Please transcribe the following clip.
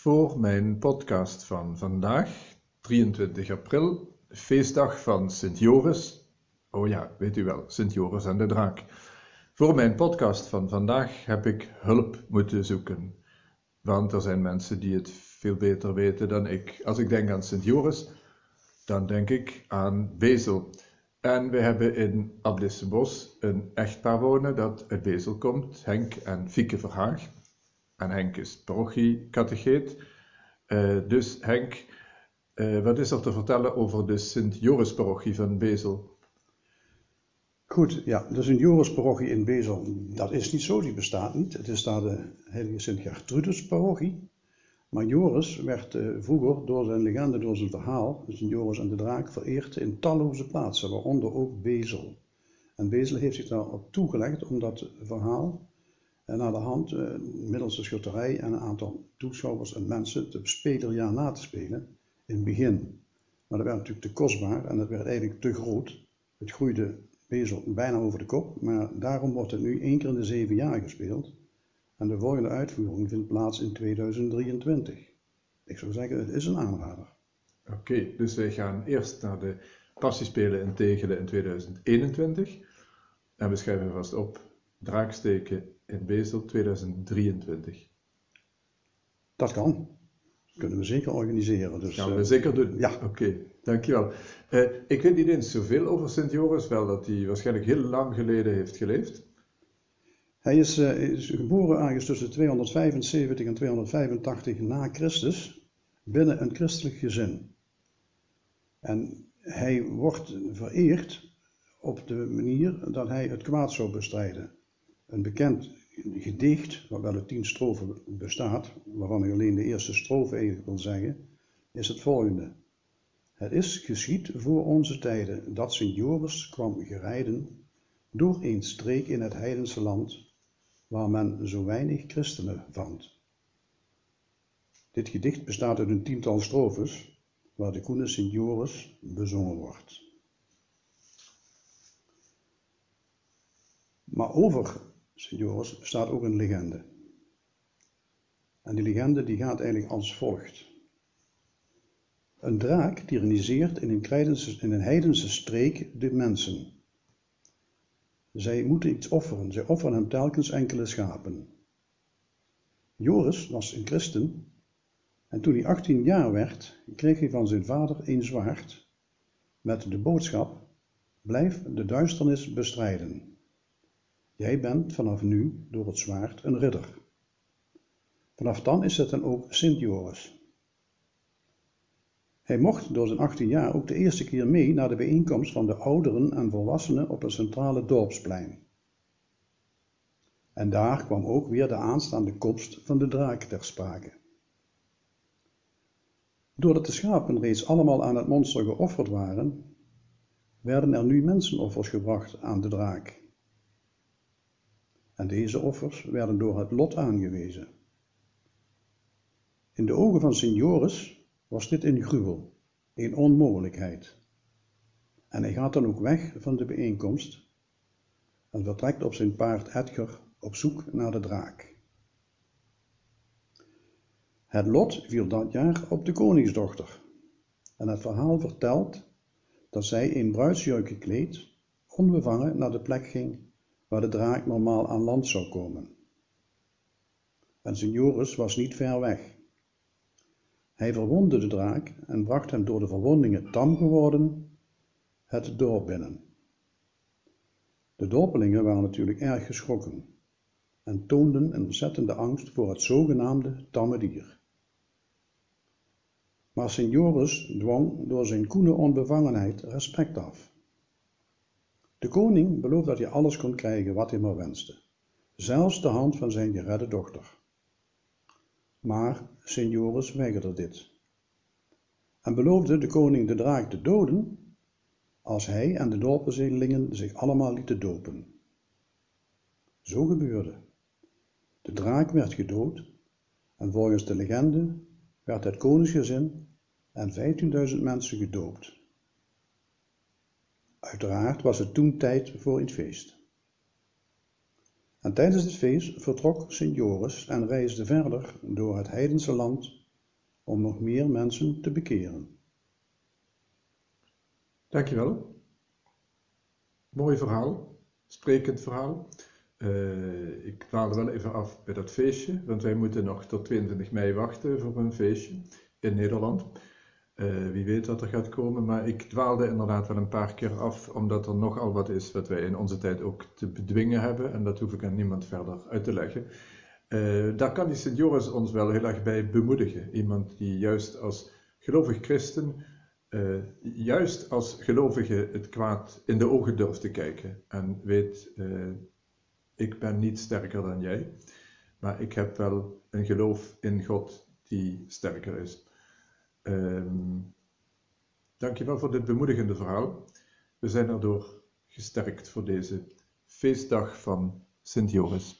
voor mijn podcast van vandaag, 23 april, feestdag van Sint Joris. Oh ja, weet u wel, Sint Joris en de draak. Voor mijn podcast van vandaag heb ik hulp moeten zoeken. Want er zijn mensen die het veel beter weten dan ik. Als ik denk aan Sint Joris, dan denk ik aan Bezel. En we hebben in Abdissenbos een echtpaar wonen dat uit Bezel komt, Henk en Fieke Verhaag. En Henk is parochiecatecheet. Uh, dus Henk, uh, wat is er te vertellen over de Sint-Joris-parochie van Bezel? Goed, ja, de Sint-Joris-parochie in Bezel, dat is niet zo, die bestaat niet. Het is daar de heilige Sint-Gertrudus-parochie. Maar Joris werd uh, vroeger door zijn legende, door zijn verhaal, dus Joris en de draak, vereerd in talloze plaatsen, waaronder ook Bezel. En Bezel heeft zich daarop toegelegd om dat verhaal en naar de hand, uh, middels de schutterij en een aantal toeschouwers en mensen, het spelerjaar na te spelen in het begin. Maar dat werd natuurlijk te kostbaar en dat werd eigenlijk te groot. Het groeide Bezel bijna over de kop, maar daarom wordt het nu één keer in de zeven jaar gespeeld. En de volgende uitvoering vindt plaats in 2023. Ik zou zeggen, het is een aanrader. Oké, dus wij gaan eerst naar de passiespelen in Tegelen in 2021. En we schrijven vast op Draaksteken in Bezel 2023. Dat kan. Dat kunnen we zeker organiseren. Dus, gaan we uh, zeker doen? Ja. Oké, dankjewel. Uh, ik weet niet eens zoveel over Sint Joris, wel dat hij waarschijnlijk heel lang geleden heeft geleefd. Hij is, uh, is geboren ergens tussen 275 en 285 na Christus binnen een christelijk gezin. En hij wordt vereerd op de manier dat hij het kwaad zou bestrijden. Een bekend gedicht, wat wel tien strofen bestaat, waarvan ik alleen de eerste strofe even wil zeggen, is het volgende. Het is geschied voor onze tijden dat Sint Joris kwam gerijden door een streek in het heidense land, waar men zo weinig christenen vond. Dit gedicht bestaat uit een tiental strofes, waar de koene Sint Joris bezongen wordt. Maar over Sint Joris bestaat ook een legende. En die legende die gaat eigenlijk als volgt. Een draak tyranniseert in een, in een heidense streek de mensen. Zij moeten iets offeren. Zij offeren hem telkens enkele schapen. Joris was een christen en toen hij 18 jaar werd, kreeg hij van zijn vader een zwaard met de boodschap: Blijf de duisternis bestrijden. Jij bent vanaf nu door het zwaard een ridder. Vanaf dan is het dan ook Sint Joris. Hij mocht door zijn 18 jaar ook de eerste keer mee naar de bijeenkomst van de ouderen en volwassenen op het centrale dorpsplein. En daar kwam ook weer de aanstaande komst van de draak ter sprake. Doordat de schapen reeds allemaal aan het monster geofferd waren, werden er nu mensenoffers gebracht aan de draak. En deze offers werden door het lot aangewezen. In de ogen van Sint Joris was dit een gruwel, een onmogelijkheid. En hij gaat dan ook weg van de bijeenkomst en vertrekt op zijn paard Edgar op zoek naar de draak. Het lot viel dat jaar op de koningsdochter. En het verhaal vertelt dat zij in bruidsjurk gekleed, onbevangen naar de plek ging waar de draak normaal aan land zou komen. En Joris was niet ver weg. Hij verwondde de draak en bracht hem door de verwondingen tam geworden het dorp binnen. De dorpelingen waren natuurlijk erg geschrokken en toonden een ontzettende angst voor het zogenaamde tamme dier. Maar Joris dwong door zijn koene onbevangenheid respect af. De koning beloofde dat hij alles kon krijgen wat hij maar wenste, zelfs de hand van zijn geredde dochter. Maar Joris weigerde dit en beloofde de koning de draak te doden als hij en de dorpenzedelingen zich allemaal lieten dopen. Zo gebeurde. De draak werd gedood en volgens de legende werd het koningsgezin en 15.000 mensen gedoopt. Uiteraard was het toen tijd voor een feest. En tijdens het feest vertrok Sint Joris en reisde verder door het heidense land om nog meer mensen te bekeren. Dankjewel. Mooi verhaal, sprekend verhaal. Uh, ik dwaalde wel even af bij dat feestje, want wij moeten nog tot 22 mei wachten voor een feestje in Nederland. Uh, wie weet wat er gaat komen, maar ik dwaalde inderdaad wel een paar keer af, omdat er nogal wat is wat wij in onze tijd ook te bedwingen hebben, en dat hoef ik aan niemand verder uit te leggen. Uh, daar kan die Sint Joris ons wel heel erg bij bemoedigen. Iemand die juist als gelovig christen, uh, juist als gelovige het kwaad in de ogen durft te kijken en weet, ik ben niet sterker dan jij, maar ik heb wel een geloof in God die sterker is. Um, dankjewel voor dit bemoedigende verhaal. We zijn erdoor gesterkt voor deze feestdag van Sint Joris.